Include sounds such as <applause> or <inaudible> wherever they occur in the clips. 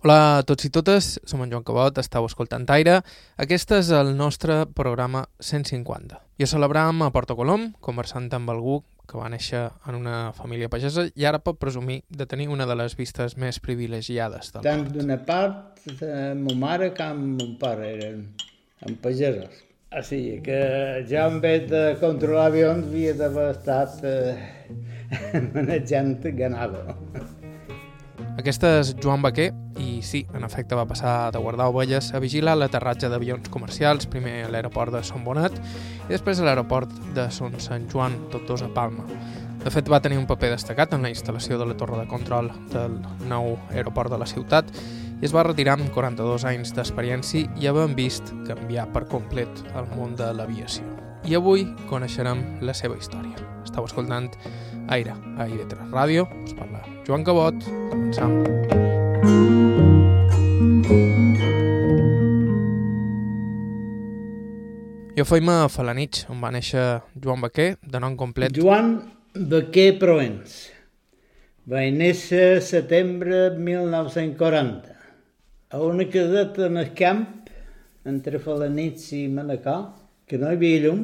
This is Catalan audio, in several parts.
Hola a tots i totes, som en Joan Cabot, estàu escoltant Aire. Aquest és el nostre programa 150. I ho celebràvem a Porto Colom, conversant amb algú que va néixer en una família pagesa i ara pot presumir de tenir una de les vistes més privilegiades del Tant món. d'una part de ma mare com mon pare eren en pagesos. O sigui que ja en vez de controlar avions havia d'haver estat eh, <laughs> manejant ganado. Aquest és Joan Baquer i sí, en efecte va passar de guardar ovelles a vigilar l'aterratge d'avions comercials, primer a l'aeroport de Son Bonat i després a l'aeroport de Son Sant Joan, tots a Palma. De fet, va tenir un paper destacat en la instal·lació de la torre de control del nou aeroport de la ciutat i es va retirar amb 42 anys d'experiència i havent vist canviar per complet el món de l'aviació. I avui coneixerem la seva història. Estau escoltant Aire, a Aire3 Ràdio, us parla Joan Cabot, començam. Jo feim a Falanich, on va néixer Joan Baquer, de nom complet. Joan Baquer Proens. Va néixer setembre 1940 a una caseta en el camp entre Falanits i Manacor, que no hi havia llum,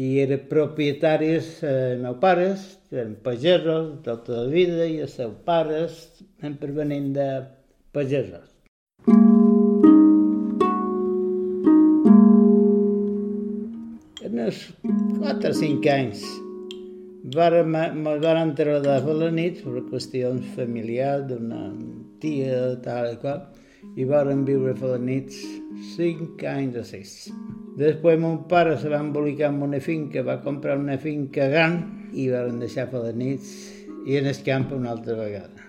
i eren propietaris eh, meus pares, eren pagesos tota la vida, i els seus pares sempre venint de pagesos. En els 4 o 5 anys me van traslladar a la nit per qüestions familiars d'una tia tal i qual i varen viure a la nit 5 anys o 6. Després mon pare se va embolicar en una finca, va comprar una finca gran i varen deixar a la nit i en el camp una altra vegada,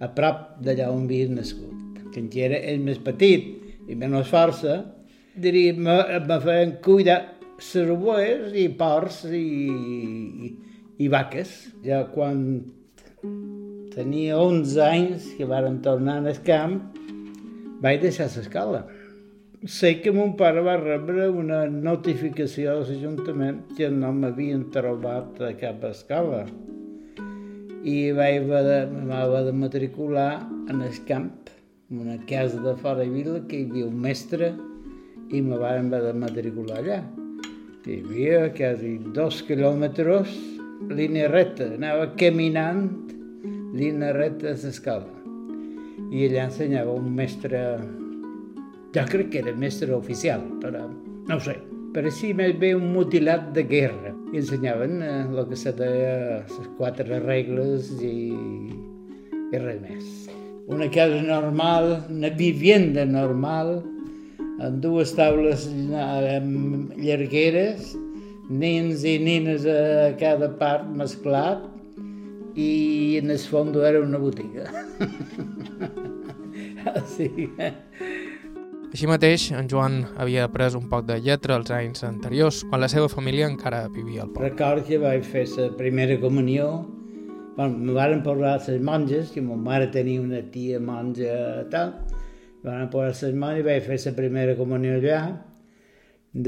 a prop d'allà on havia nascut. Que encara és més petit i menys força, diria, me, me feien cuidar cervoers i porcs i, i, i vaques. Ja quan tenia 11 anys, que varen tornar al camp, vaig deixar l'escola. Sé que mon pare va rebre una notificació de l'Ajuntament que no m'havien trobat a cap escola i vaig haver de, de matricular en el camp, en una casa de fora de vila que hi havia un mestre i me van haver de matricular allà. Hi havia quasi dos quilòmetres, línia recta, anava caminant línia recta a l'escola. I allà ensenyava un mestre, jo crec que era mestre oficial, però no ho sé, pareixia més bé un mutilat de guerra. I ensenyaven eh, el que se deia les quatre regles i, i res més. Una casa normal, una vivienda normal, amb dues taules amb llargueres, nens i nines a cada part mesclat, i en el fons era una botiga. <laughs> sí. Així mateix, en Joan havia après un poc de lletra els anys anteriors, quan la seva família encara vivia al poble. Record que vaig fer la primera comunió, bueno, me varen posar les monges, que ma mare tenia una tia monja tal, me varen posar les monges i vaig fer la primera comunió allà.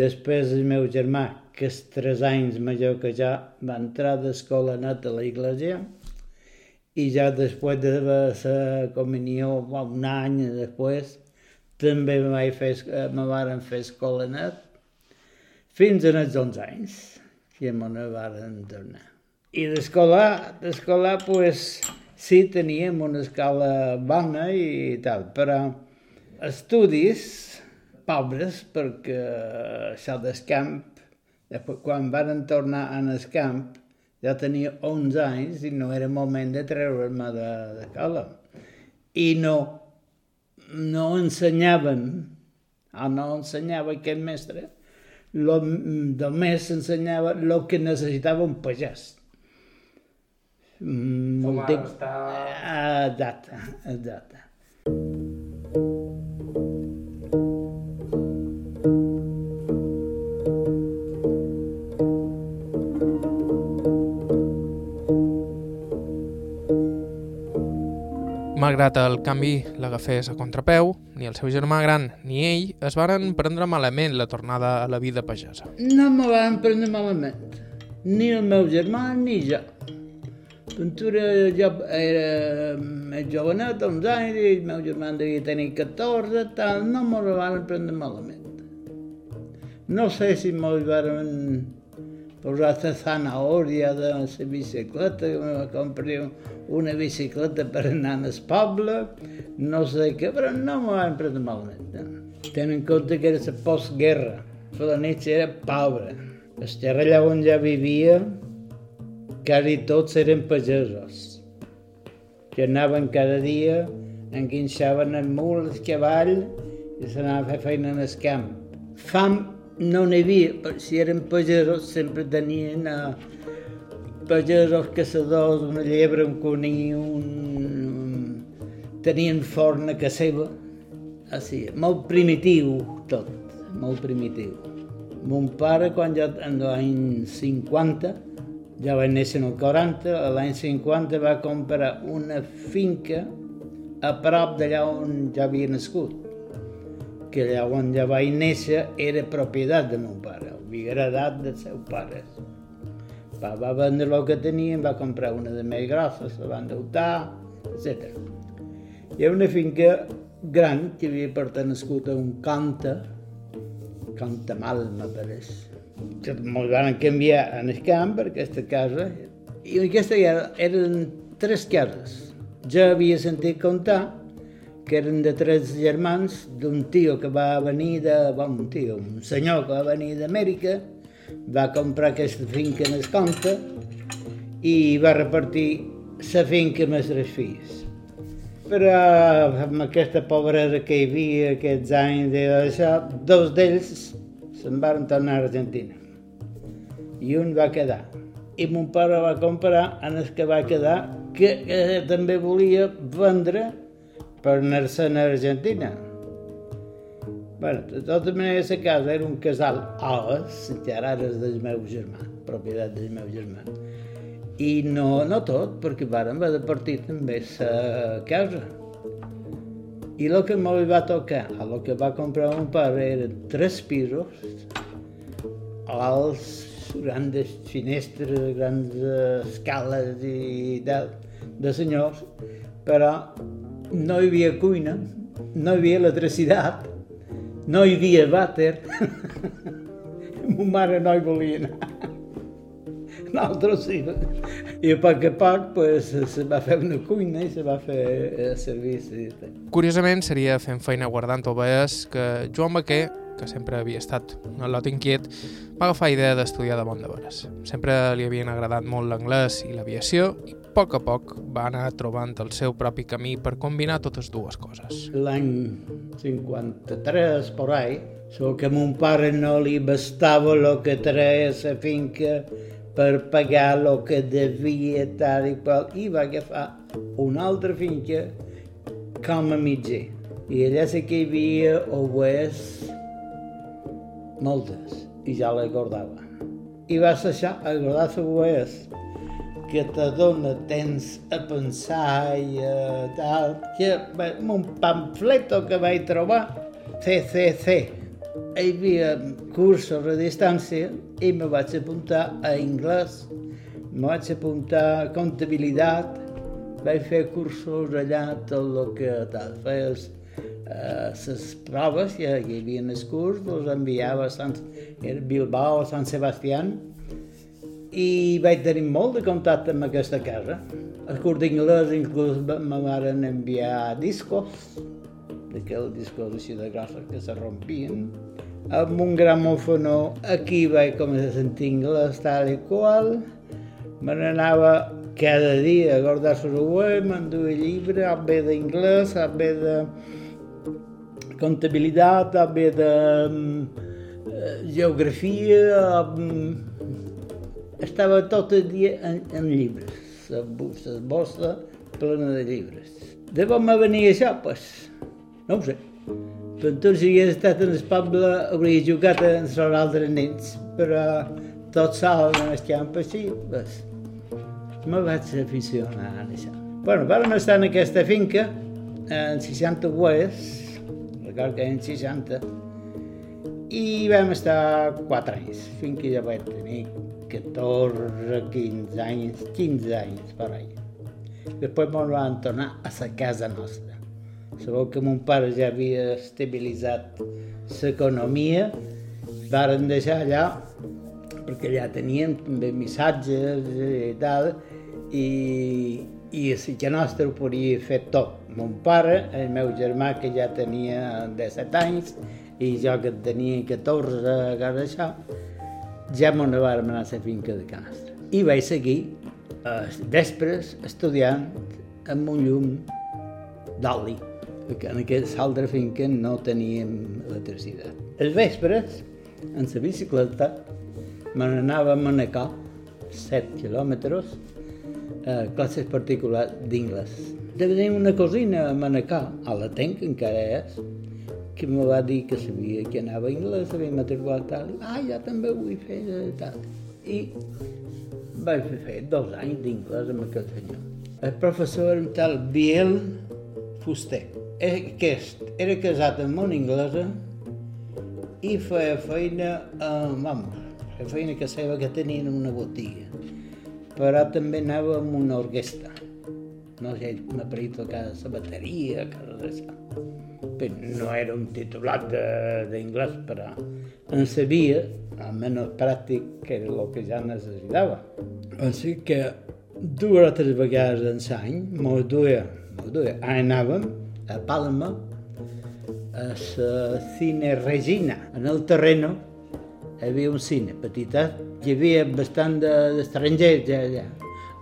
Després el meu germà, que és tres anys major que jo, va entrar d'escola net a la iglesia i ja després de la comunió, un any després, també me, vaig fer, me varen fer escola net fins als 11 anys, que me ne varen tornar. I d'escolar, d'escolar, pues, sí teníem una escola bona i tal, però estudis pobres, perquè això del camp, quan varen tornar en el camp, ja tenia 11 anys i no era moment de treure'm de l'escola. I no, no ensenyaven, o no ensenyava aquest mestre, lo, només ensenyava el que necessitava un pagès. Mm, Com ara està- Exacte, exacte. Malgrat el canvi l'agafés a contrapeu, ni el seu germà gran ni ell es varen prendre malament la tornada a la vida pagesa. No me van prendre malament, ni el meu germà ni jo. Pintura jo era més jovenet, 11 anys, i el meu germà devia tenir 14, tal, no m'ho van prendre malament. No sé si m'ho van posar la zanahòria de la bicicleta, me va comprar una bicicleta per anar al poble, no sé què, però no m'ho van prendre malament. Tenen en compte que era la postguerra, la nit era pobra. El allà on ja vivia, quasi tots eren pagesos, que anaven cada dia, enguinxaven el mul, el cavall, i s'anaven a fer feina en el camp. Fam no n'hi havia, si eren pagesos sempre tenien uh, pagesos caçadors, una llebre, un conill, un... tenien forn a casa seva. Així, molt primitiu tot, molt primitiu. Mon pare, quan ja en l'any 50, ja va néixer en el 40, l'any 50 va comprar una finca a prop d'allà on ja havia nascut, que on ja va néixer era propietat de mon pare, havia heredat dels seus pares. Va, va vendre el que tenia, va comprar una de més grossa, se va endeutar, etc. Hi ha una finca gran que havia pertenescut a un canta, canta mal, me pareix, que ens van canviar en el camp per aquesta casa i aquesta casa eren tres cases. Ja havia sentit contar que eren de tres germans d'un tio que va venir de... Bon, un tio, un senyor que va venir d'Amèrica, va comprar aquesta finca en el compte i va repartir la finca amb els tres fills. Però amb aquesta pobresa que hi havia aquests anys de això, dos d'ells se'n van tornar a Argentina. I un va quedar. I mon pare va comprar en el que va quedar, que, que també volia vendre per anar-se'n a Argentina. Bueno, de tota manera, la casa era un casal ales, que ara és del meu germà, propietat del meu germà. I no, no tot, perquè varen haver de partir també la casa. I el que m'ho va tocar, el que va comprar mon pare eren tres pisos, alts, grans finestres, grans escales i tal, de senyors, però no hi havia cuina, no hi havia electricitat, no hi havia vàter. <laughs> Mon mare no hi volia anar. Nosaltres sí. I a poc a poc pues, se va fer una cuina i se va fer el servici. Curiosament, seria fent feina guardant ovelles que Joan Baquer, que sempre havia estat un lot inquiet, va agafar idea d'estudiar de bon de veres. Sempre li havien agradat molt l'anglès i l'aviació i poc a poc va anar trobant el seu propi camí per combinar totes dues coses. L'any 53, por ahí, so que mon pare no li bastava el que treia la finca per pagar el que devia tal i qual, i va agafar una altra finca com a mitger. I allà sí que hi havia ovelles moltes, i ja la guardava. I va deixar a guardar les ovelles, que te dona temps a pensar i a tal, que un pamfleto que vaig trobar, CCC, hi havia cursos a distància i me vaig apuntar a anglès, me vaig apuntar a comptabilitat, vaig fer cursos allà, tot el que tal, feies les uh, proves, ja hi havia els curs, els enviava a Sant, Bilbao, a Sant Sebastián, i vaig tenir molt de contacte amb aquesta casa. El curs d'inglès inclús me van enviar discos, d'aquells discos així de grossos que se rompien, amb un gramòfono aquí vaig començar a sentir anglès tal i qual, me n'anava cada dia a guardar la web, m'enduia llibre, a bé d'inglès, a bé de comptabilitat, a bé de um, geografia, um, estava tot el dia en, en llibres, la bossa plena de llibres. De com me venia això? Pues, no ho sé. Per tot si hagués estat en el poble hauria jugat amb els altres nens, però tot sol en el camp així, pues, me vaig aficionar a això. Bueno, vam estar en aquesta finca en 60 oes, record que en 60, i vam estar 4 anys, fins que ja vaig tenir 14, 15 anys, 15 anys per ahí. Després ens van tornar a la casa nostra. Sabeu que mon pare ja havia estabilitzat l'economia, varen deixar allà, perquè allà tenien també missatges i tal, i, i a la nostra ho podia fer tot. Mon pare, el meu germà, que ja tenia 17 anys, i jo que tenia 14 a casa això, ja m'ho anàvem anar a la finca de Canastra. I vaig seguir els vespres estudiant amb un llum d'oli, perquè en aquesta altra finca no teníem electricitat. Els vespres, en la bicicleta, me n'anava a Manacor, 7 quilòmetres, a classes particulars d'inglès. Tenia una cosina a Manacor, a la tenc encara és, que me va dir que sabia que anava a anglès, sabia matriculat tal, ah, ja també ho vull fer, tal. I vaig fer dos anys d'inglès amb aquest senyor. El professor era un tal Biel Fuster. Aquest era casat amb una inglesa i feia feina, eh, vamos, feia feina que seva que tenien una botiga. Però també anava amb una orquestra. No sé, m'aparia a tocar la bateria, coses d'això no era un titulat d'inglès, però en sabia, almenys pràctic, que era el que ja necessitava. Així que dues o tres vegades en l'any mos duia, mos duia, anàvem a Palma, a la Cine Regina, en el terreno, hi havia un cine petitet, hi havia bastant d'estrangers ja, ja.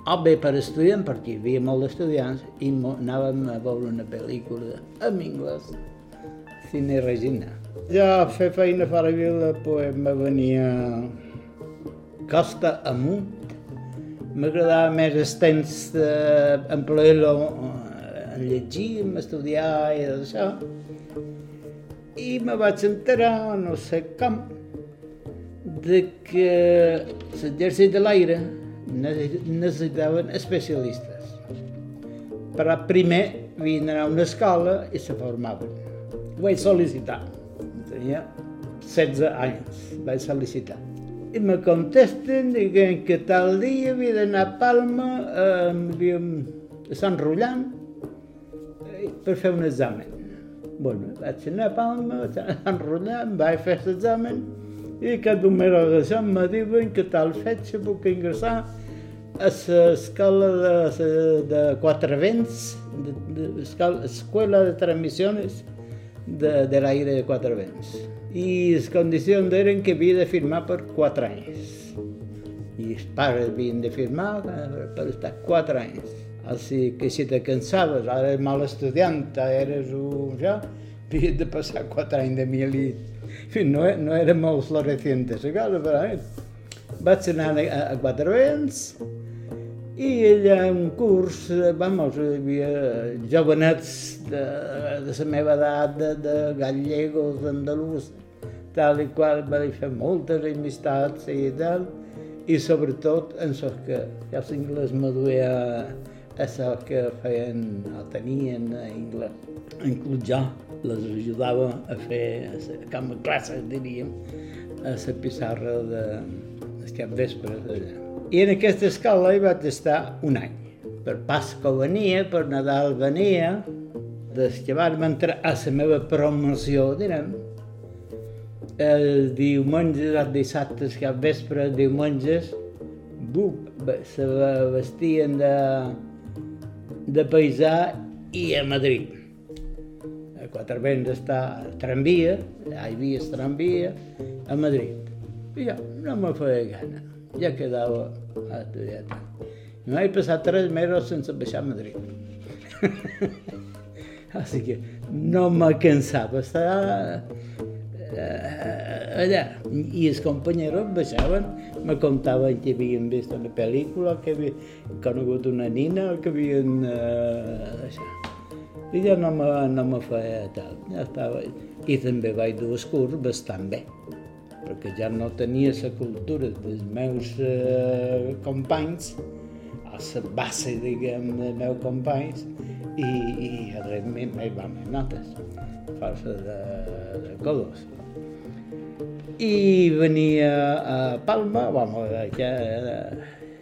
Bé per estudiant, perquè hi havia molt d'estudiants, i anàvem a veure una pel·lícula en anglès. Cine Regina. Ja fer feina a la vila, pues, me venia costa amunt. M'agradava més el temps d'emplear-lo en llegir, en estudiar i això. I me vaig enterar, no sé com, de que l'exèrcit de l'aire necessitaven especialistes. Però primer d'anar a una escola i se formaven vaig sol·licitar. Tenia 16 anys, vaig sol·licitar. I me contesten, dient que tal dia havia d'anar a Palma, eh, a Sant Rullant, eh, per fer un examen. Bueno, vaig anar a Palma, a Sant Rullant, vaig fer l'examen, i cada un d'això em diuen que tal fetge puc ingressar a l'escola de, de Quatre Vents, de, de, de, transmissions de, de l'aire de quatre vents. I les condicions eren que havia de firmar per quatre anys. I els pares havien de firmar per estar quatre anys. Així que si te cansaves, ara eres mal estudiant, eres un... ja, havies de passar quatre anys de mil i... No, no era molt floreciente la però eh? vaig anar a, a Quatre Vents, i allà un curs, vamos, hi havia jovenets de, de la meva edat, de, de gallegos, andalús, tal i qual, va fer moltes amistats i tal, i sobretot en els que ja l'anglès me duia a això que feien o tenien a anglès. Inclús jo les ajudava a fer com a classes, diríem, a la pissarra de, de cap vespre allà. I en aquesta escola hi vaig estar un any. Per Pasco venia, per Nadal venia, des que vam entrar a la meva promoció, direm, el diumenge, els dissabtes, cap vespre, els diumenges, bup, se vestien de, de paisà i a Madrid. A Quatre Vents està a tramvia, hi havia tramvia, a Madrid. I jo no me feia gana ja quedava estudiat. I vaig passar tres mesos sense baixar a Madrid. <laughs> Així que no me cansava estar eh, allà. I els companyeros baixaven, me contaven que havien vist una pel·lícula, que havien conegut una nina, que havien... Eh, això. I ja no me, no me feia tal, ja estava... I també vaig dur el curs bastant bé perquè ja no tenia la cultura dels meus eh, companys, a la base, diguem, dels meus companys, i, i realment mai va més notes, força de, de codos. i venia a Palma, bueno, ja era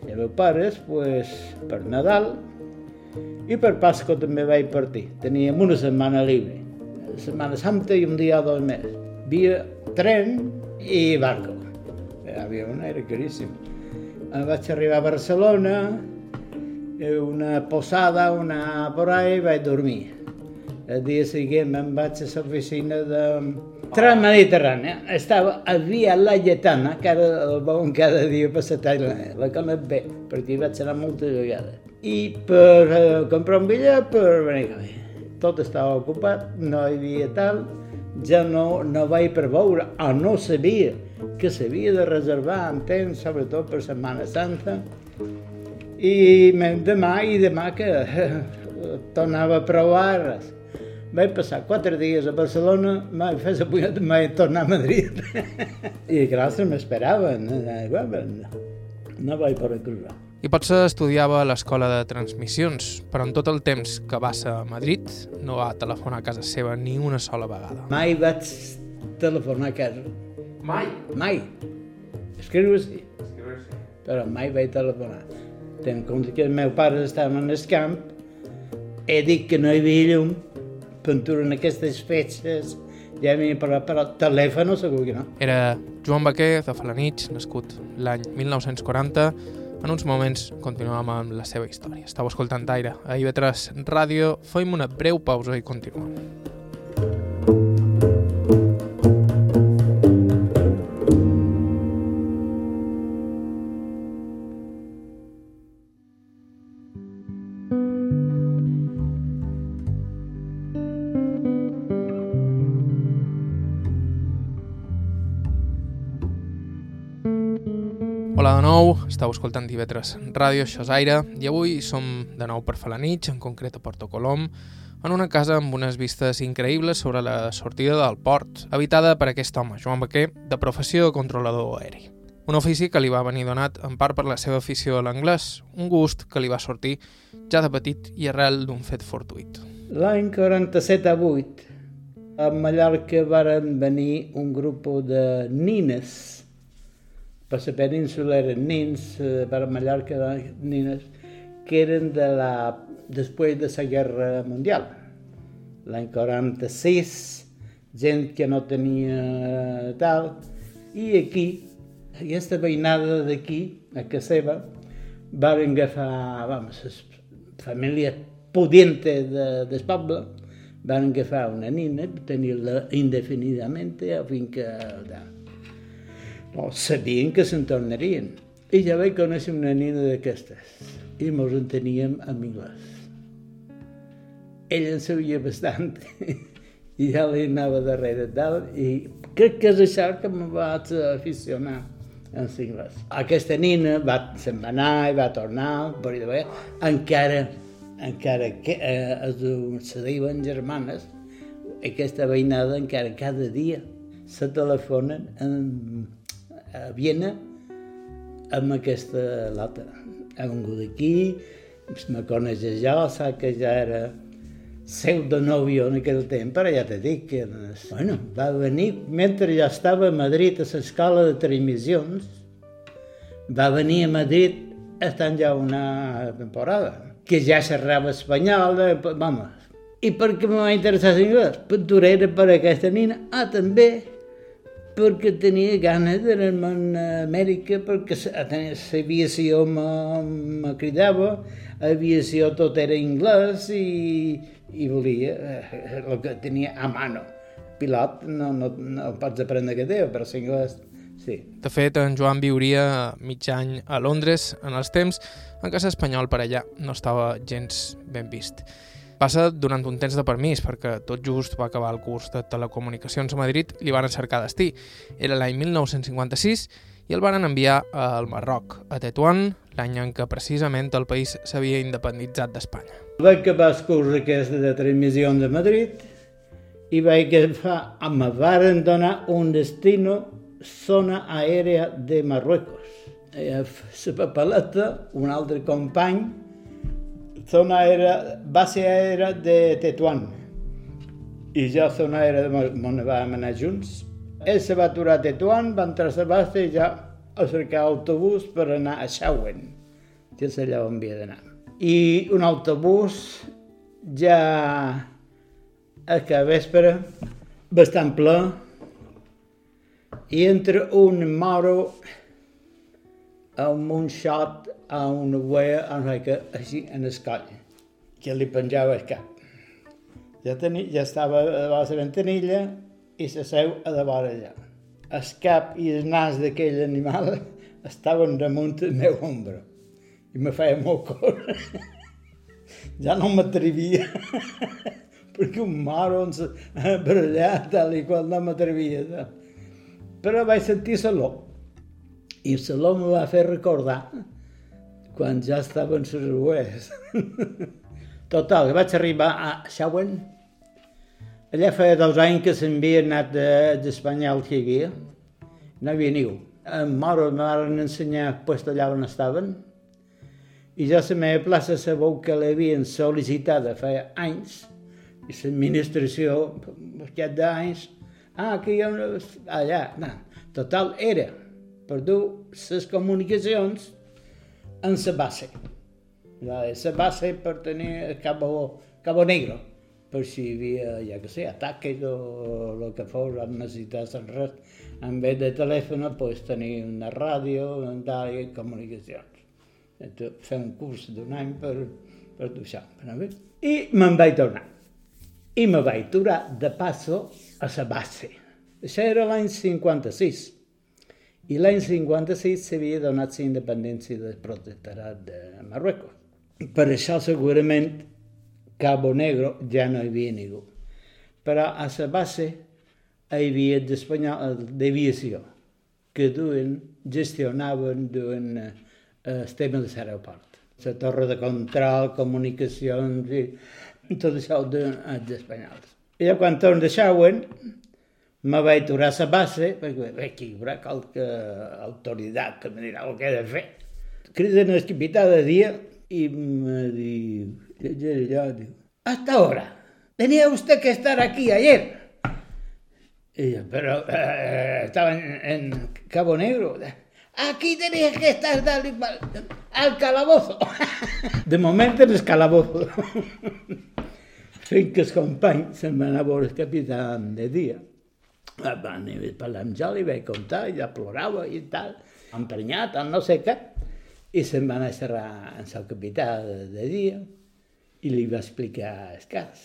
i meus pares, pues, per Nadal i per Pasco també vaig partir. Teníem una setmana libre, Setmana Santa i un dia o dos més. Via tren i barco. L'avió era caríssim. Vaig arribar a Barcelona, una posada, una por ahí, vaig dormir. El dia següent me'n vaig a l'oficina de Tram Mediterrània. Estava a Via Laietana, que ara el veuen cada dia per la talla, la conec bé, perquè hi vaig anar moltes vegades. I per comprar un bitllet per venir a Tot estava ocupat, no hi havia tal, ja no, no vaig per veure, o no sabia que s'havia de reservar en temps, sobretot per Setmana Santa, i demà i demà que <laughs> tornava a provar res vaig passar quatre dies a Barcelona, vaig fer la punyeta, vaig tornar a Madrid. <laughs> I gràcies m'esperaven. No vaig poder cruzar. I potser estudiava a l'escola de transmissions, però en tot el temps que va ser a Madrid no va telefonar a casa seva ni una sola vegada. Mai vaig telefonar a casa. Mai? Mai. Escriure sí. Però mai vaig telefonar. Tenc compte que els meus pares estaven en el camp, he dit que no hi havia llum, pintura en aquestes fetges, ja m'hi però, però telèfon segur que no. Era Joan Baquer, de Falanich, nascut l'any 1940. En uns moments continuàvem amb la seva història. Estau escoltant Aire a IB3 Ràdio. Fem una breu pausa i continuem. Estàu escoltant TV3 Ràdio, això és Aire, i avui som de nou per Falanich, en concret a Porto Colom, en una casa amb unes vistes increïbles sobre la sortida del port, habitada per aquest home, Joan Baquer, de professió controlador aeri. Un ofici que li va venir donat en part per la seva afició a l'anglès, un gust que li va sortir ja de petit i arrel d'un fet fortuit. L'any 47 a 8, a Mallorca varen venir un grup de nines per la península eren nins, eh, per Mallorca nines, que eren de la, després de la Guerra Mundial. L'any 46, gent que no tenia tal, i aquí, aquesta veïnada d'aquí, a casa seva, van agafar, vamos, les famílies pudientes de, del poble, van agafar una nina, tenir-la indefinidament, fins que... Tal o sabien que se'n tornarien. I ja vaig conèixer una nina d'aquestes i mos en anglès. Ella en sabia bastant <laughs> i ja li anava darrere dalt i crec que és això que me vaig aficionar en l'anglès. Aquesta nina va, se'n va anar i va tornar, per dir encara, encara que eh, se diuen germanes, aquesta veïnada encara cada dia se telefonen en a Viena amb aquesta lata. Ha vingut aquí, me coneix ja, sap que ja era seu de nòvio en aquell temps, però ja te dic que... Bueno, va venir, mentre ja estava a Madrid a l'escola de transmissions, va venir a Madrid estant ja una temporada, que ja xerrava espanyol, eh, vamos. I per què me va interessar l'anglès? Pinturera per aquesta nina. Ah, també perquè tenia ganes d'anar a Amèrica, perquè l'aviació me cridava, l'aviació tot era anglès i, i volia eh, el que tenia a mano. Pilot no, no, no pots aprendre que teva, però l'anglès sí. De fet, en Joan viuria mig any a Londres en els temps en què l'espanyol per allà no estava gens ben vist. Passa durant un temps de permís, perquè tot just va acabar el curs de telecomunicacions a Madrid i li van cercar destí. Era l'any 1956 i el van enviar al Marroc, a Tetuán, l'any en què precisament el país s'havia independitzat d'Espanya. Vaig acabar el curs aquest de transmissió de Madrid i vaig agafar, me varen donar un destino zona aèria de Marruecos. La papeleta, un altre company, zona era, base aèria de Tetuán. I jo zona aèria de on vam anar junts Ell se va aturar a Tetuan, va entrar a Sebasta i ja a cercar autobús per anar a Xauen, que és allà on havia d'anar. I un autobús ja a que vespre, bastant ple, i entra un moro amb un xot a una boia així en el coll, que li penjava el cap. Ja, tenia, ja estava a la ventanilla i se seu a de vora allà. El cap i el nas d'aquell animal <laughs> estaven damunt del meu ombro i me feia molt cor. <laughs> ja no m'atrevia, <laughs> perquè un moro per allà, tal i qual, no m'atrevia. Però vaig sentir saló i saló me va fer recordar quan ja estaven les rues. Total, vaig arribar a Xauen. Allà feia dos anys que s'havia anat d'Espanyol que hi havia. No hi havia ningú. En mare me van ensenyar pues, allà on estaven. I ja la meva plaça sabeu que l'havien sol·licitada feia anys. I l'administració, aquest d'anys, ah, que hi ha una... allà, no. Total, era per dur les comunicacions en la base. La, la base per tenir Cabo, Cabo Negro, per si hi havia, ja que sé, ataques o el que fos, en necessitats en res, en vez de telèfon, pues, tenir una ràdio, i comunicacions. Fer un curs d'un any per, per això. I me'n vaig tornar. I me vaig aturar de passo a la base. Això era l'any 56. I l'any 56 s'havia donat la independència del protectorat de Marruecos. Per això segurament Cabo Negro ja no hi havia ningú. Però a la base hi havia d'aviació que duen, gestionaven, duen eh, el tema de l'aeroport. La torre de control, comunicacions i tot això d'espanyols. I quan torn de Xauen, me vaig aturar a la base, perquè bé, aquí hi haurà qualque autoritat que me dirà el que he de fer. Criden el capità de dia i me diu, llegeix allò, diu, hasta ahora, tenía usted que estar aquí ayer. Y yo, pero eh, estaba en, en, Cabo Negro. Aquí tenías que estar tal y al calabozo. <laughs> De moment en el calabozo. <laughs> Fins que el company se'n va anar a veure el capità de dia. Van parlar amb jo, li vaig contar, ella plorava i tal, emprenyat, no sé què, i se'n va anar a xerrar amb el capità de, dia i li va explicar el cas.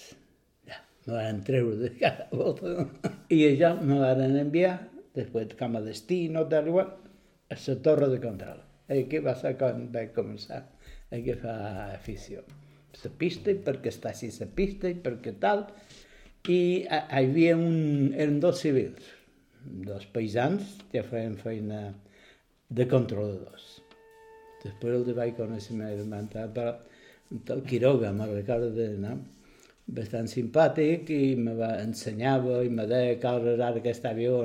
Ja, me van treure de cada volta. I això me van enviar, després com a destino, tal igual, a la torre de control. I aquí va ser quan vaig començar a agafar afició. La pista, perquè està així la pista, i perquè tal, i hi havia un, eren dos civils, dos paisans que feien feina de controladors. Després el vaig conèixer més hermana, però el Quiroga, me'n recordo de no? bastant simpàtic i me va, ensenyava i me deia coses ara aquest avió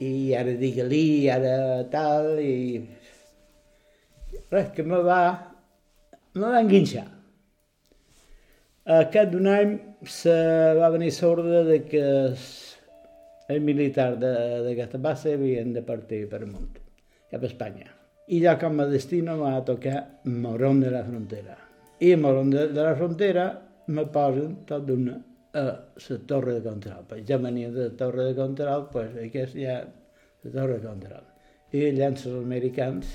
i ara digue-li, ara tal, i res, que me va, me va enguinxar. Aquest d'un any se va venir l'ordre de que el militar d'aquesta base havien de partir per amunt, cap a Espanya. I ja com a destino va tocar Morón de la Frontera. I Morón de, de la Frontera me posen tot d'una a la torre de control. Perquè ja venia de la torre de control, pues, aquest ja la torre de control. I llenços els americans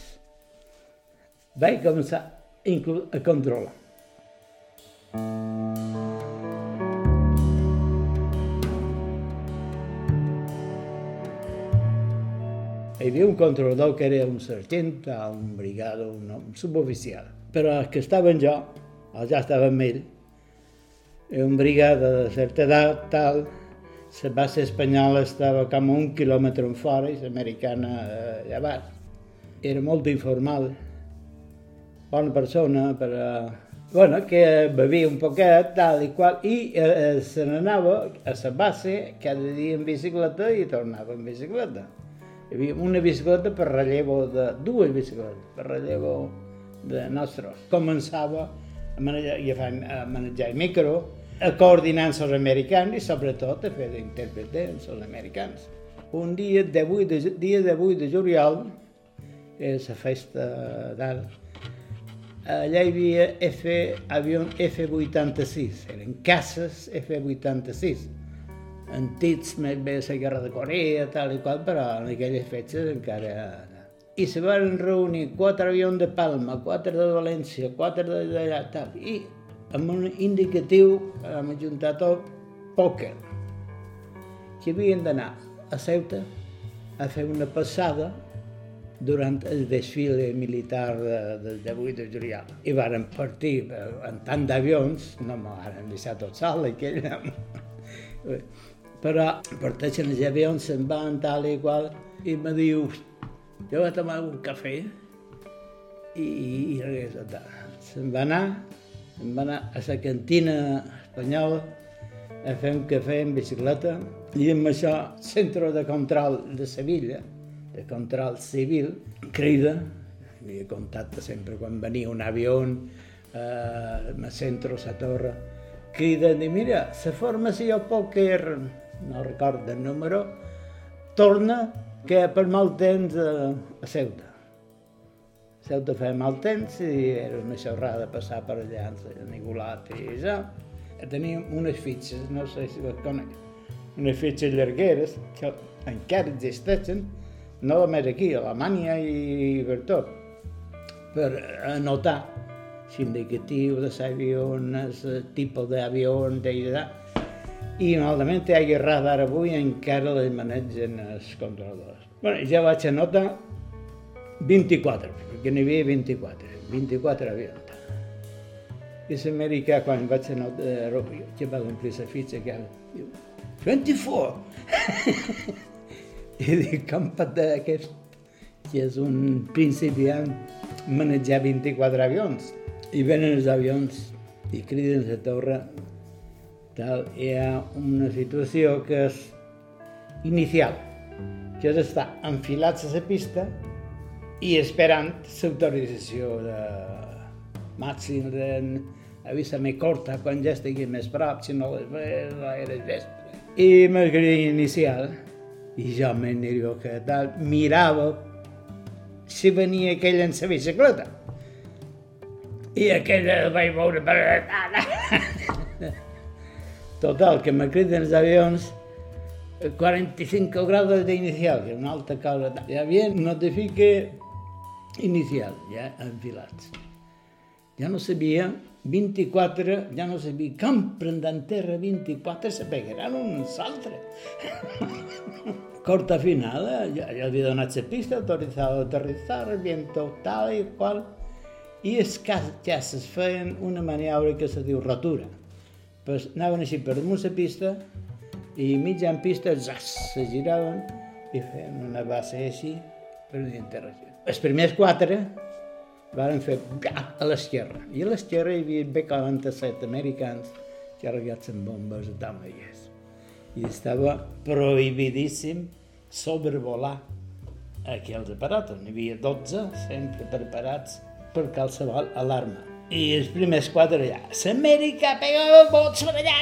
vaig començar a controlar. Hi havia un controlador que era un sergent, un brigada, un, un suboficial. Però els que estaven jo, o ja estava amb ell, un brigada de certa edat, tal, la base espanyola estava com un quilòmetre en fora i l'americana eh, baix. Era molt informal, bona persona, però bueno, que bevia un poquet, tal i qual, i eh, se n'anava a la base cada dia en bicicleta i tornava en bicicleta hi havia una bicicleta per relleu de... dues bicicletes per relleu de nostres. Començava a manejar, a manejar el micro, a coordinar amb els americans i sobretot a fer d'intèrpret amb els americans. un dia de 8 de, dia de 8 de juliol, és la festa d'art, allà hi havia F, avió F-86, eren caces F-86, antics més bé la guerra de Corea, tal i qual, però en aquelles fetges encara... I se van reunir quatre avions de Palma, quatre de València, quatre d'allà, tal, i amb un indicatiu vam ajuntar tot pòquer, que havien d'anar a Ceuta a fer una passada durant el desfile militar de, del 18 de juliol. I varen partir en tant d'avions, no me varen deixar tot sol, aquell, però parteixen els avions, se'n van tal i qual, i me diu, jo vaig tomar un cafè i, i res, se'n va anar, se'n va anar a la cantina espanyola a fer un cafè en bicicleta i amb això, centre de control de Sevilla, de control civil, crida, havia contacte sempre quan venia un avió, eh, me centro a la torre, crida i mira, la formació pòquer, no recordo el número, torna que per mal temps a, a Ceuta. Ceuta feia mal temps i era una xerrada passar per allà a Nicolat i ja. Teníem unes fitxes, no sé si les conec, unes fitxes llargueres que encara existeixen, no només aquí, a Alemanya i per tot, per anotar l'indicatiu de el tipus d'avió, d'allà, i malament hi ha radar avui encara les manegen els controladors. Bueno, ja vaig anotar 24, perquè n'hi havia 24, 24 avions. I l'americà, quan vaig anotar, que va omplir la fitxa, que diu, 24! <laughs> I dic, com pot aquest, que és un principiant, manejar 24 avions. I venen els avions i criden a la torre tal, hi ha una situació que és inicial, que és estar enfilats a la pista i esperant l'autorització de màxim de avisa-me corta quan ja estigui més prop, si no les veus, vespre. I m'agradaria inicial, i jo m'aniria que tal, mirava si venia aquell en la bicicleta. I aquella vaig veure. Total, que me criden els avions 45 graus d'inicial, que és una alta cosa. Hi havia notifique inicial, ja enfilats. Ja no sabia, 24, ja no sabia com prendran terra 24 se pegaran uns altres. <laughs> Corta final, ja, ja havia donat la pista, autorizado a aterrizar, viento tal i qual, i els cases feien una maniobra que se diu rotura pues, anaven així per damunt la pista i mitja en pista zas, se giraven i feien una base així per interacció. Els primers quatre van fer a l'esquerra i a l'esquerra hi havia B-47 americans carregats amb bombes atòmiques i estava prohibidíssim sobrevolar aquells aparatos. N'hi havia 12 sempre preparats per qualsevol alarma i els primers quatre allà, l'Amèrica pega bots per allà,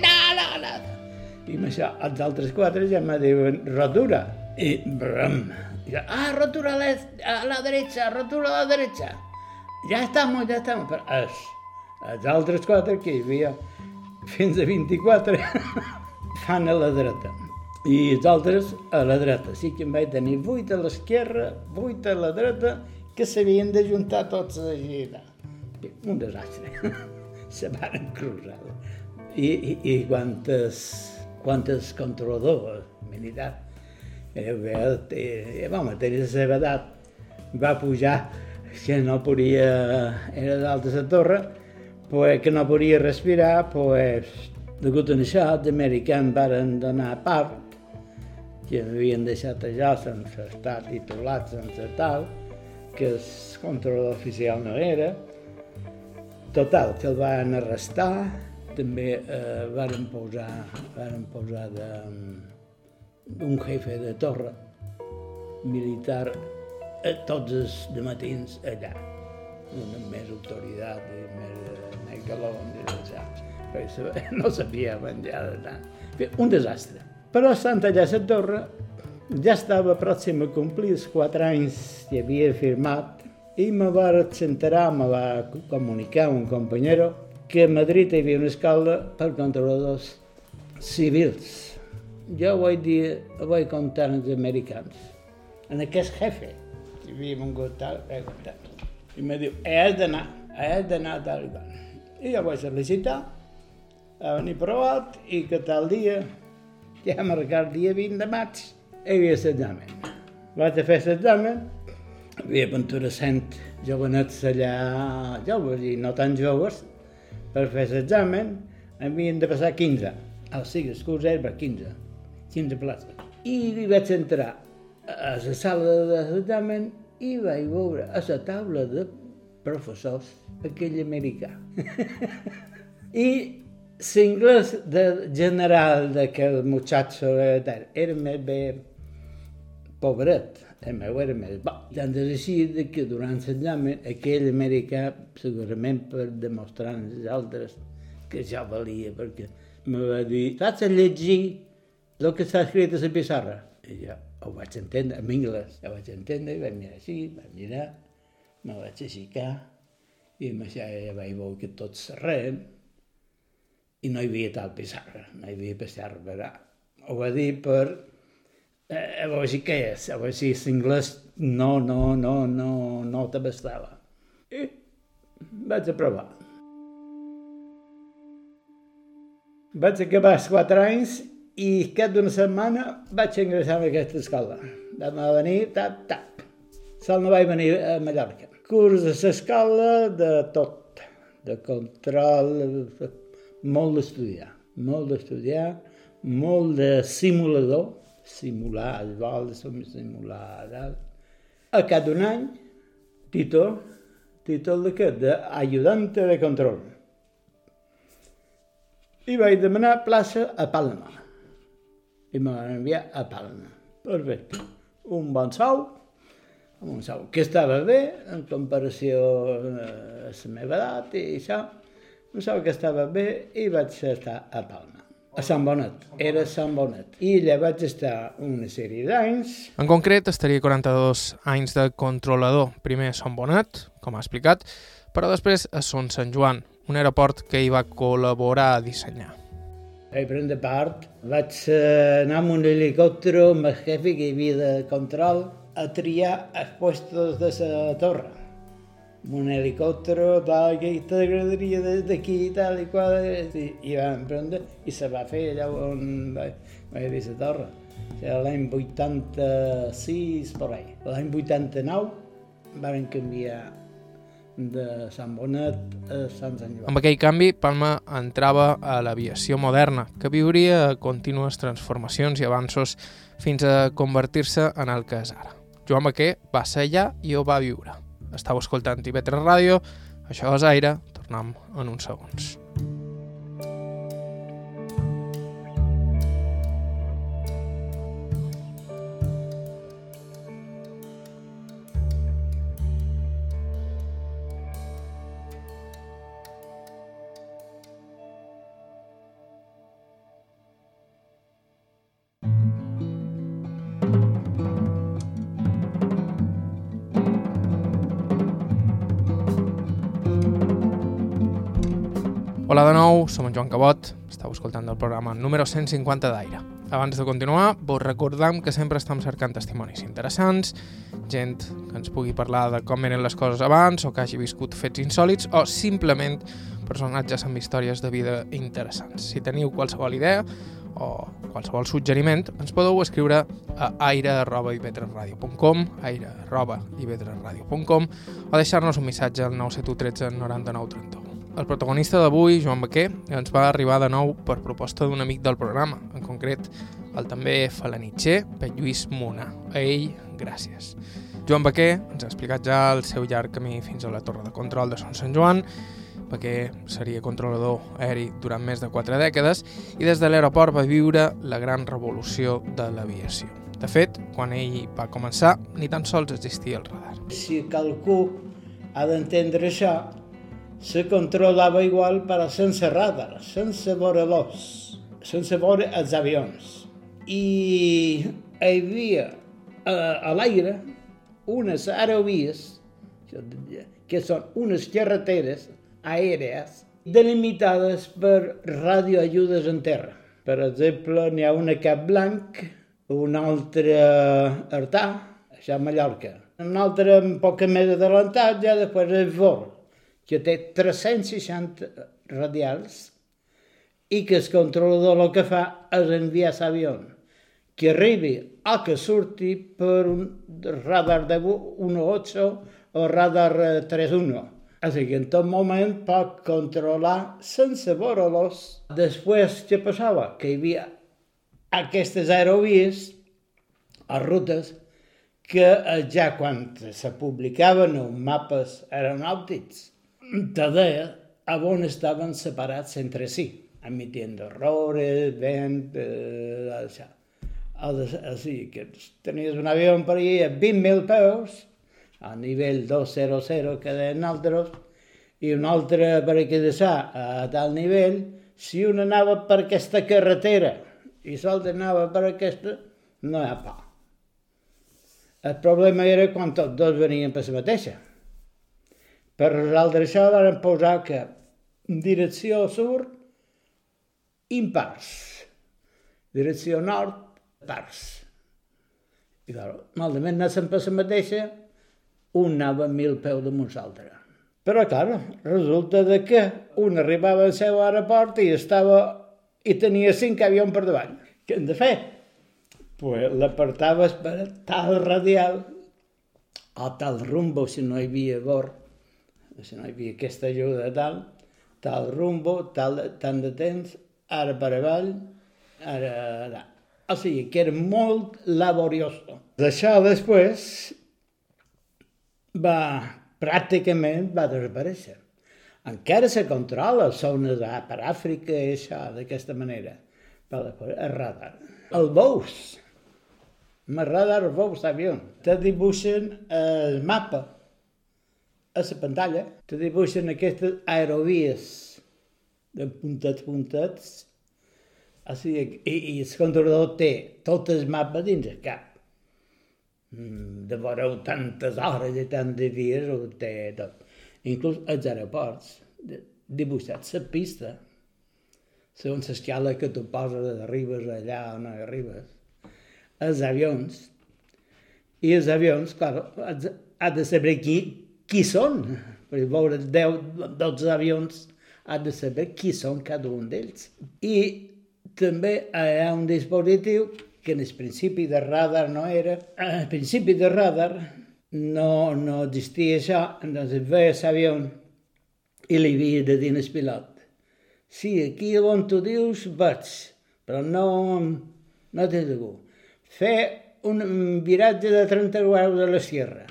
no, no, no, no. I amb això, els altres quatre ja me diuen rotura. I brum. I, ah, rotura a la, a la derecha, rotura a la derecha. Ja estamos, ja estamos. Però els, els altres quatre que hi havia fins a 24 <laughs> fan a la dreta. I els altres a la dreta. Sí que em vaig tenir 8 a l'esquerra, 8 a la dreta, que s'havien de juntar tots a girar un desastre. <laughs> Se van cruzar. I, i, i quantes, quantes controladors militars eh, eh, vam tenir la seva edat, va pujar que no podia, era dalt de la torre, pues, que no podia respirar, pues, degut a això, els americans van donar part, que havien deixat allà sense estar titulats, sense tal, que el controlador oficial no era, Total, que el van arrestar, també eh, van posar, van posar de, un jefe de torre militar eh, tots els de matins allà, una més autoritat i més, més calor, no <laughs> sabia menjar de tant. Un desastre. Però estant allà a la torre, ja estava pròxim a complir els quatre anys que havia firmat i me va enterar, me va comunicar un companyero que a Madrid hi havia una escola per controladors civils. Jo vaig dir, vaig comptar als americans, en aquest jefe, que havia vingut tal, vaig comptar. I me diu, has d'anar, has d'anar tal i tal. I jo vaig sol·licitar, a venir provat i que tal dia, ja marcar el dia 20 de maig, hi havia l'examen. Vaig a fer l'examen, havia pintura cent jovenets allà, joves i no tan joves, per fer l'examen havien de passar 15. O sigui, el curs era per 15, 15 places. I hi vaig entrar a la sala de l'examen i vaig veure a la taula de professors aquell americà. <laughs> I l'inglès de general d'aquell muchacho era més bé pobret, el meu era més bo. Tant és així que durant l'examen aquell americà, segurament per demostrar als altres que ja valia, perquè me va dir, saps llegir el que està escrit a la pissarra? I jo ho vaig entendre, en anglès, ho vaig entendre, i vaig mirar així, vaig mirar, me vaig aixecar, i amb això ja vaig veure que tot s'arrem, i no hi havia tal pissarra, no hi havia pissarra, però ho va dir per eh, a veure si què és, a veure si l'anglès no, no, no, no, no t'abastava. I vaig a provar. Vaig acabar els quatre anys i cap d'una setmana vaig ingressar en aquesta escola. Vam venir, tap, tap. Sol no vaig venir a Mallorca. Curs a l'escola de tot, de control, molt d'estudiar, molt d'estudiar, molt de simulador, simular, els vols simular. A cada un any, títol, títol de què? D'ajudante de control. I vaig demanar plaça a Palma. I me van enviar a Palma. Perfecte. Un bon sou, un sou que estava bé en comparació a la meva edat i això. Un sou que estava bé i vaig estar a Palma a Sant Bonet, era Sant Bonet. I allà vaig estar una sèrie d'anys. En concret, estaria 42 anys de controlador, primer a Sant Bonet, com ha explicat, però després a Son Sant Joan, un aeroport que hi va col·laborar a dissenyar. Vaig prendre part, vaig anar amb un helicòpter amb el jefe que hi havia de control a triar els puestos de la torre un helicòpter, tal, que t'agradaria d'aquí tal i qual, i, i vam prendre, i se va fer allà on va, va haver la torre. L'any 86, per ahí. L'any 89 van canviar de Sant Bonet a Sant Sant Joan. Amb aquell canvi, Palma entrava a l'aviació moderna, que viuria contínues transformacions i avanços fins a convertir-se en el que és ara. Joan Baquer va ser allà i ho va viure. Estau escoltant TV3 Ràdio, això és Aire, tornem en uns segons. Hola de nou, som en Joan Cabot, estàu escoltant el programa número 150 d'Aire. Abans de continuar, vos recordam que sempre estem cercant testimonis interessants, gent que ens pugui parlar de com eren les coses abans o que hagi viscut fets insòlids o simplement personatges amb històries de vida interessants. Si teniu qualsevol idea o qualsevol suggeriment, ens podeu escriure a aire.ivetresradio.com aire.ivetresradio.com o deixar-nos un missatge al 971 13 99 31. El protagonista d'avui, Joan Baquer, ens va arribar de nou per proposta d'un amic del programa, en concret el també falanitxer Pet Lluís Muna. A ell, gràcies. Joan Baquer ens ha explicat ja el seu llarg camí fins a la torre de control de Son Sant Joan, Baquer seria controlador aeri durant més de quatre dècades i des de l'aeroport va viure la gran revolució de l'aviació. De fet, quan ell va començar, ni tan sols existia el radar. Si qualcú ha d'entendre això, se controlava igual però sense radar, sense veure l'os, sense veure els avions. I hi havia a, a l'aire unes aerovies, que són unes carreteres aèries delimitades per radioajudes en terra. Per exemple, n'hi ha una a Cap Blanc, una altra a Artà, això a Mallorca. Una altra un poc més adelantat, ja després és Vor, que té 360 radials i que el controlador el que fa és enviar l'avió que arribi a que surti per un radar de 1.8 o radar 3.1. Així que en tot moment pot controlar sense veure-los. Després, què passava? Que hi havia aquestes aerovies a rutes que ja quan se publicaven els mapes aeronàutics te deia on estaven separats entre si, emitint errores, vent, eh, això. Així que tenies un avió per allà a 20.000 peus, a nivell 200 que deien altres, i un altre per aquí de sa, a tal nivell, si un anava per aquesta carretera i l'altre anava per aquesta, no hi ha pa. El problema era quan tots dos venien per la mateixa. Per resoldre això van posar que direcció sud, impars. Direcció nord, pars. I clar, malament anaven per la mateixa, un anava mil peus damunt l'altre. Però, clar, resulta de que un arribava al seu aeroport i estava i tenia cinc avions per davant. Què hem de fer? Pues l'apartaves per tal radial o tal rumbo, si no hi havia bord, si no hi havia aquesta ajuda tal, tal rumbo, tal, tant de temps, ara per avall, ara... ara. O sigui, que era molt laborioso. D'això després va, pràcticament va desaparèixer. Encara se controla zones per Àfrica i això, d'aquesta manera. Però el radar. El bous. El radar, bous d'avió. Te dibuixen el mapa a la pantalla. Te dibuixen aquestes aerovies de puntets, puntets. Sigui, i, i el controlador té tot el mapa dins el cap de veure tantes hores i tants dies ho té tot. Inclús els aeroports, dibuixats la pista, segons l'escala que tu poses, arribes allà o no arribes, els avions, i els avions, clar, ha de saber qui, qui són, per veure 10, 12 avions, ha de saber qui són cada un d'ells. I també hi ha un dispositiu que en el principi de radar no era. Al principi de radar no, no existia això, entonces veia l'avió i li havia de dir al pilot sí, aquí on tu dius vaig, però no, no té segur. Fer un viratge de 30 graus a la sierra.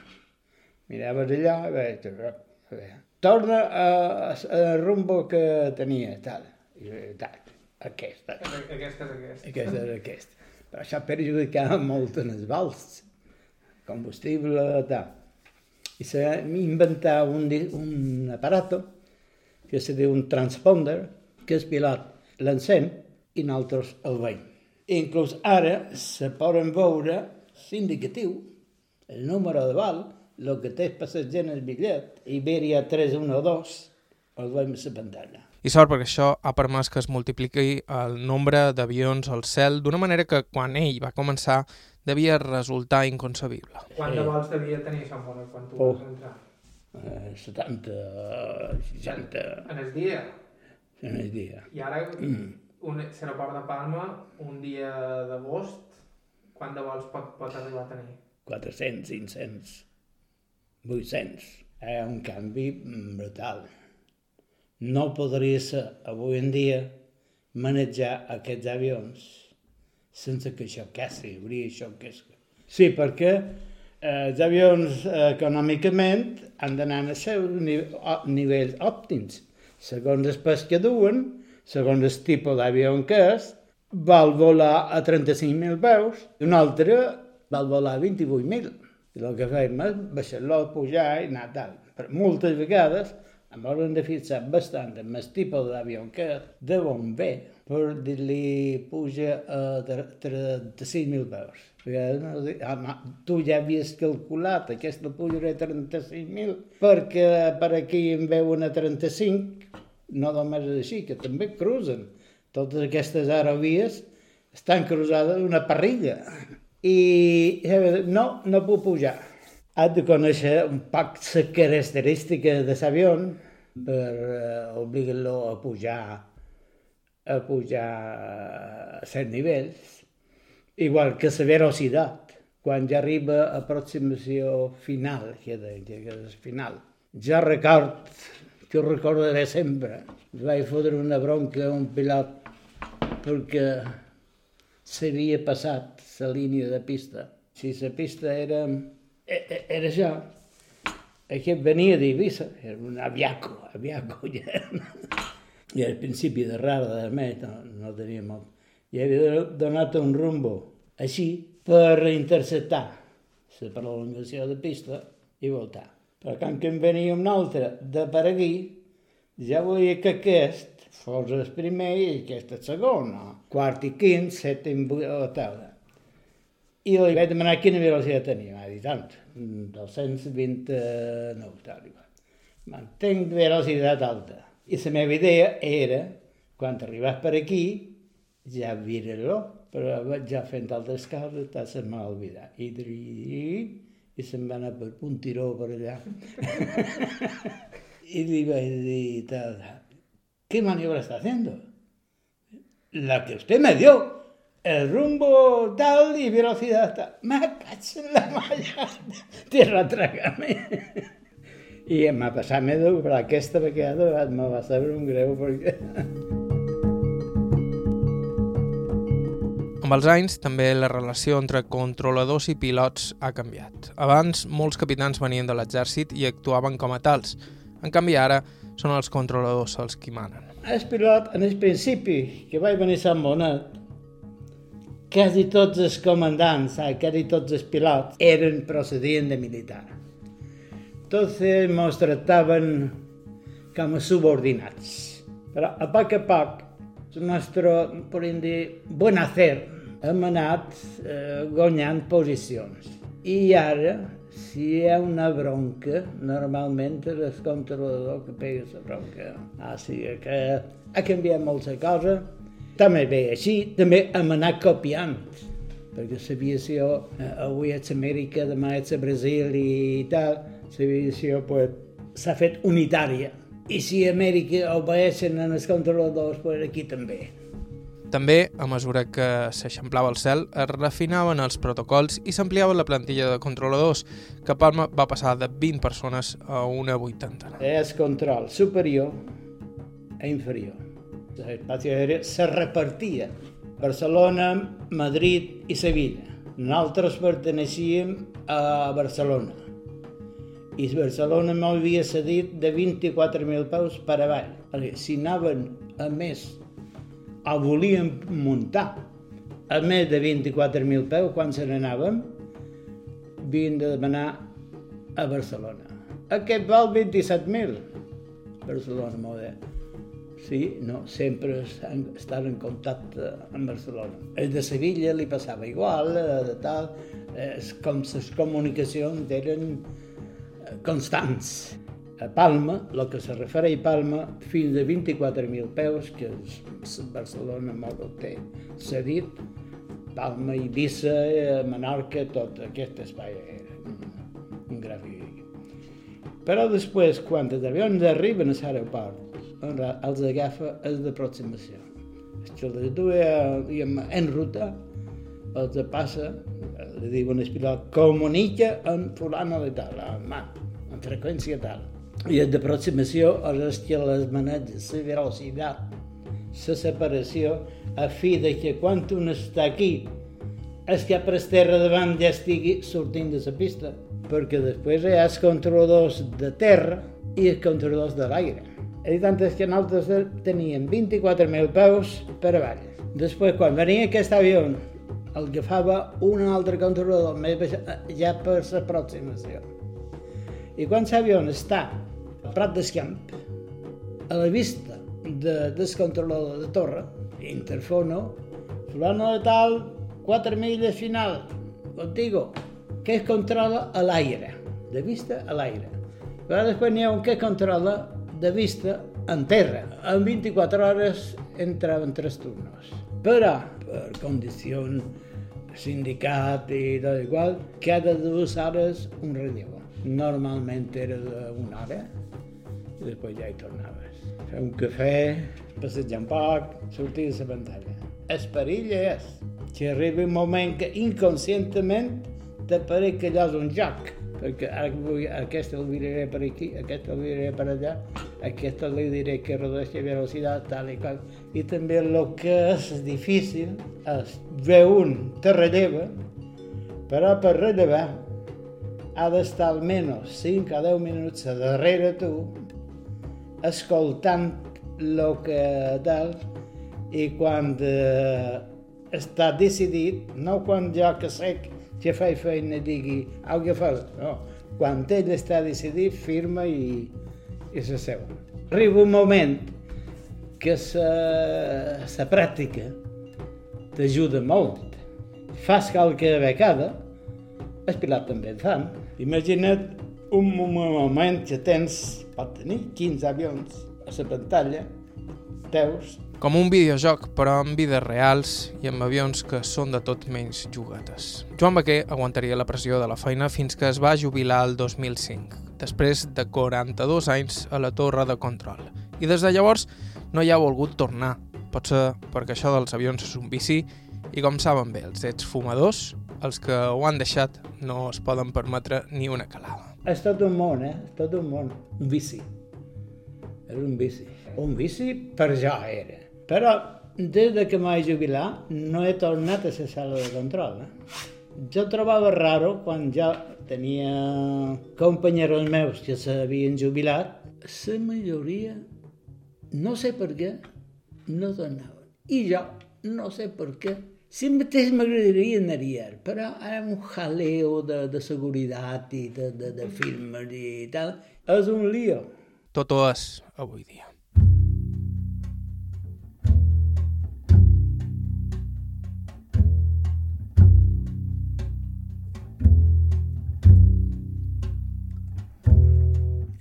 Miraves allà, a veure, a veure. torna a, a, a rumbo que tenia, tal, i tal, aquesta. Aquesta és aquesta. Aquesta és aquesta però això perjudicava molt en els vals, combustible, tal. I s'ha inventat un, un aparato que se diu un transponder, que el pilot l'encén i nosaltres el veiem. Inclús ara se poden veure l'indicatiu, el número de val, el que té el passatger en el bitllet, Iberia 312, el veiem a la pantalla. I sort perquè això ha permès que es multipliqui el nombre d'avions al cel d'una manera que quan ell va començar devia resultar inconcebible. Quant de vols devia tenir Sant Bonet quan tu oh. vas entrar? Eh, 70, 60... En el dia? En el dia. I ara, mm. un, l'aeroport de Palma, un dia d'agost, quant de vols pot, pot arribar a tenir? 400, 500, 800. Hi ha un canvi brutal no podria ser avui en dia manejar aquests avions sense que això cassi, hauria això que Sí, perquè eh, els avions eh, econòmicament han d'anar a seus nivells òptims. Segons el pes que duen, segons el tipus d'avió que és, val volar a 35.000 peus i un altre val volar a 28.000. I el que fem és baixar-lo, pujar i anar tal. Però moltes vegades Em haurem de fixar bastant en el tipus d'avió que de on ve per dir-li puja a 35.000 peus. Perquè ah, tu ja havies calculat aquesta pujarà a 35.000 perquè per aquí en veuen a 35, no només és així, que també cruzen. Totes aquestes aerovies estan cruzades d'una parrilla. I no, no puc pujar. Has de conèixer un poc la característica de l'avió per uh, obligar-lo a pujar a pujar a set nivells igual que la velocitat, quan ja arriba a aproximació final, que és final. Ja record, que ho recordaré sempre, vaig fotre una bronca a un pilot perquè s'havia passat la línia de pista. Si la pista era, e, e, era això, aquest venia d'Eivissa, era un aviaco, aviaco <laughs> ja. I al principi de rara de més no, no tenia molt i havia donat un rumbo així per interceptar la prolongació de pista i voltar. Però quan que en venia un altre de per aquí, ja volia que aquest fos el primer i aquest el segon, no? quart i quint, set i a taula. I li vaig demanar quina velocitat tenia. M'ha dit tant, 229, tal i. Mantenc velocitat alta. I la meva idea era, quan arribàs per aquí, ja vira-lo, però ja fent altres coses se m'ha oblidat. I, i, i se'n va anar per un tiró per allà. <laughs> I li vaig dir, ¿qué maniobra está haciendo? La que usted me dio. El rumbo tal y velocidad tal. Me cacho en la malla. Tierra trágame. I m'ha passat més però aquesta vegada me va saber un greu perquè... Amb els anys, també la relació entre controladors i pilots ha canviat. Abans, molts capitans venien de l'exèrcit i actuaven com a tals. En canvi, ara són els controladors els qui manen. El pilot, en el principi, que vaig venir a Sant Bonet, quasi tots els comandants, quasi tots els pilots, eren procedien de militar. Tots ens tractaven com a subordinats. Però a poc a poc, el nostre, podríem dir, bon hacer, hem anat eh, guanyant posicions. I ara, si hi ha una bronca, normalment és el controlador que pega la bronca. Ah, sí, que ha canviat molta cosa. També bé així, també hem anat copiant, perquè l'aviació, eh, avui és Amèrica, demà és Brasil i tal, l'aviació pues, s'ha fet unitària. I si a Amèrica obeeixen els controladors, pues aquí també. També, a mesura que s'eixamplava el cel, es refinaven els protocols i s'ampliava la plantilla de controladors, que Palma va passar de 20 persones a una vuitantena. És control superior i inferior. L'espai aeri se repartia. Barcelona, Madrid i Sevilla. Nosaltres perteneixíem a Barcelona. I Barcelona m'havia cedit de 24.000 peus per avall. Si anaven a més el volíem muntar a més de 24.000 peus quan se n'anàvem, havien de demanar a Barcelona. Aquest val 27.000. Barcelona, molt bé. Sí, no, sempre estan en contacte amb Barcelona. El de Sevilla li passava igual, eh, de tal, és com les comunicacions eren eh, constants. A Palma, el que se refereix a Palma, fins a 24.000 peus, que és Barcelona molt té cedit, Palma, Eivissa, Menorca, tot aquest espai era un, un gràfic. Però després, quan els avions arriben a l'aeroport, els agafa els d'aproximació. Els els duia en ruta, els passa, li diuen el pilot, comunica amb fulano de tal, amb freqüència tal i de d'aproximació és que les manetes, la velocitat, la separació, a fi de que quan un està aquí, el que per terra davant ja estigui sortint de la pista, perquè després hi ha els controladors de terra i els controladors de l'aire. I tant és que nosaltres teníem 24.000 peus per avall. Després, quan venia aquest avió, el agafava un altre controlador més ja per l'aproximació. I quan l'avió està Prat d'Escamp, a la vista de, del controlador de torre, interfono, fulano de tal, 4 milles final, contigo, que es controla a l'aire, de vista a l'aire. Però després n'hi ha un que controla de vista en terra. En 24 hores entraven tres turnos. Però, per condicions sindicat i tot igual, cada dues hores un radiador. Normalment era d'una hora i després ja hi tornaves. Fer un cafè, passejar un poc, sortir de la pantalla. El perill és que arriba un moment que inconscientment t'apareix que allò és un joc, aquesta el viraré per aquí, aquesta el viraré per allà, aquesta li diré que rodeixi a velocitat, tal i qual. I també el que és difícil és ve un, te relleva, però per rellevar ha d'estar almenys 5 a 10 minuts a darrere tu, escoltant el que tal, i quan eh, està decidit, no quan jo que sé que faig feina digui au que fas, no, quan ell està decidit, firma i, i se seu. Arriba un moment que la pràctica t'ajuda molt. Fas qualque vegada, el pilot també et fan. Imagina't un moment que tens, pot tenir 15 avions a la pantalla, teus, com un videojoc, però amb vides reals i amb avions que són de tot menys juguetes. Joan Baquer aguantaria la pressió de la feina fins que es va jubilar el 2005, després de 42 anys a la torre de control. I des de llavors no hi ha volgut tornar, potser perquè això dels avions és un vici i com saben bé els ets fumadors, els que ho han deixat no es poden permetre ni una calada. És tot un món, eh? És tot un món. Un vici. És un vici. Un vici per jo era. Però des de que m'he jubilat no he tornat a la sala de control. Eh? Jo trobava raro quan ja tenia companyeros meus que s'havien jubilat, la majoria, no sé per què, no tornaven. I jo no sé per què. Si mateix m'agradaria anar però ara un jaleo de, de seguretat i de, de, de firmes i tal, és un lío. Tot ho és avui dia.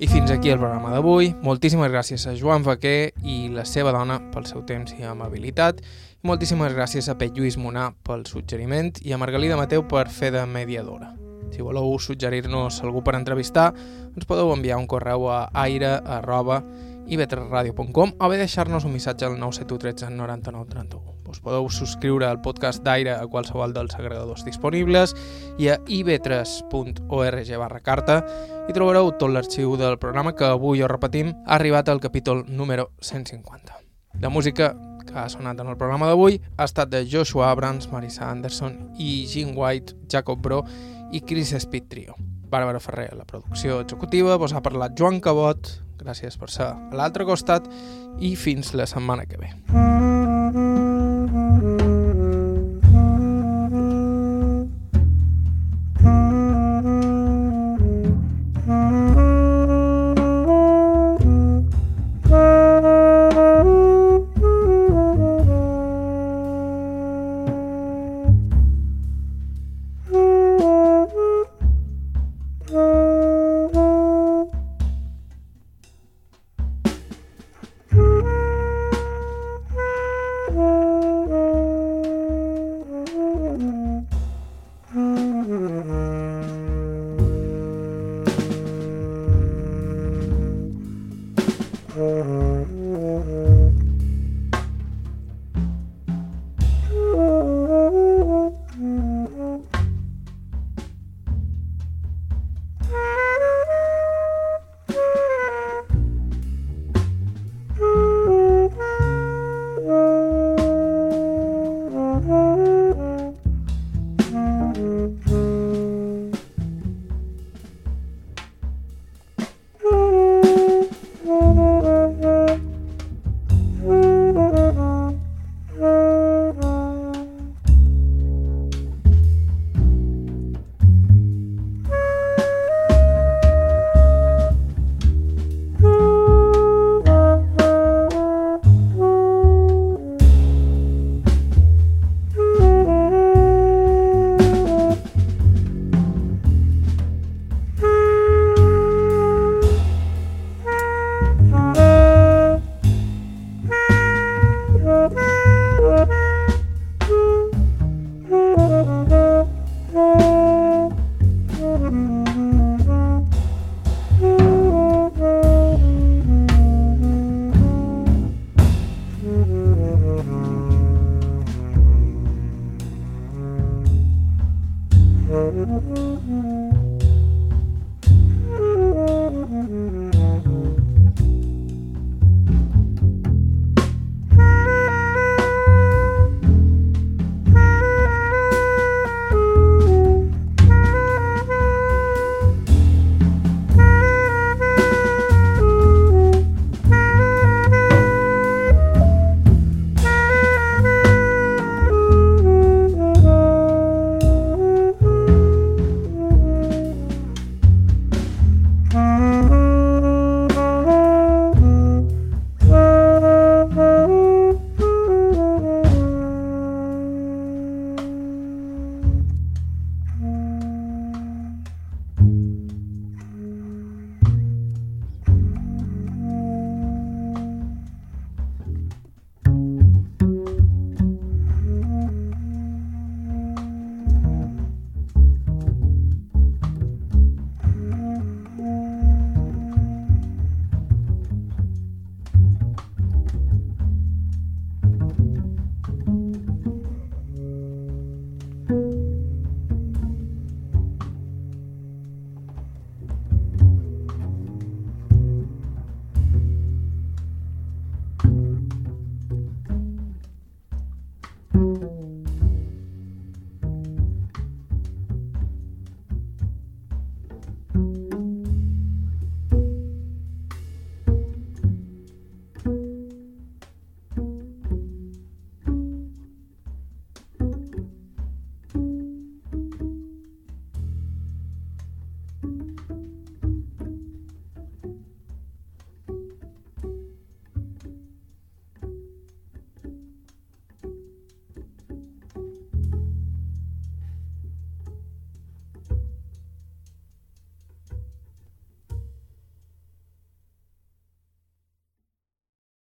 I fins aquí el programa d'avui. Moltíssimes gràcies a Joan Vaquer i la seva dona pel seu temps i amabilitat. Moltíssimes gràcies a Pet Lluís Monà pel suggeriment i a Margalida Mateu per fer de mediadora. Si voleu suggerir-nos algú per entrevistar, ens podeu enviar un correu a aire.ivetresradio.com o bé deixar-nos un missatge al 971 13 99 31. Us podeu subscriure al podcast d'Aire a qualsevol dels agregadors disponibles i a ib3.org barra carta i trobareu tot l'arxiu del programa que avui, ho repetim, ha arribat al capítol número 150. La música que ha sonat en el programa d'avui ha estat de Joshua Abrams, Marisa Anderson i Jean White, Jacob Bro i Chris Speed Trio. Bàrbara Ferrer, la producció executiva, vos ha parlat Joan Cabot, gràcies per ser a l'altre costat i fins la setmana que ve. Mm-hmm.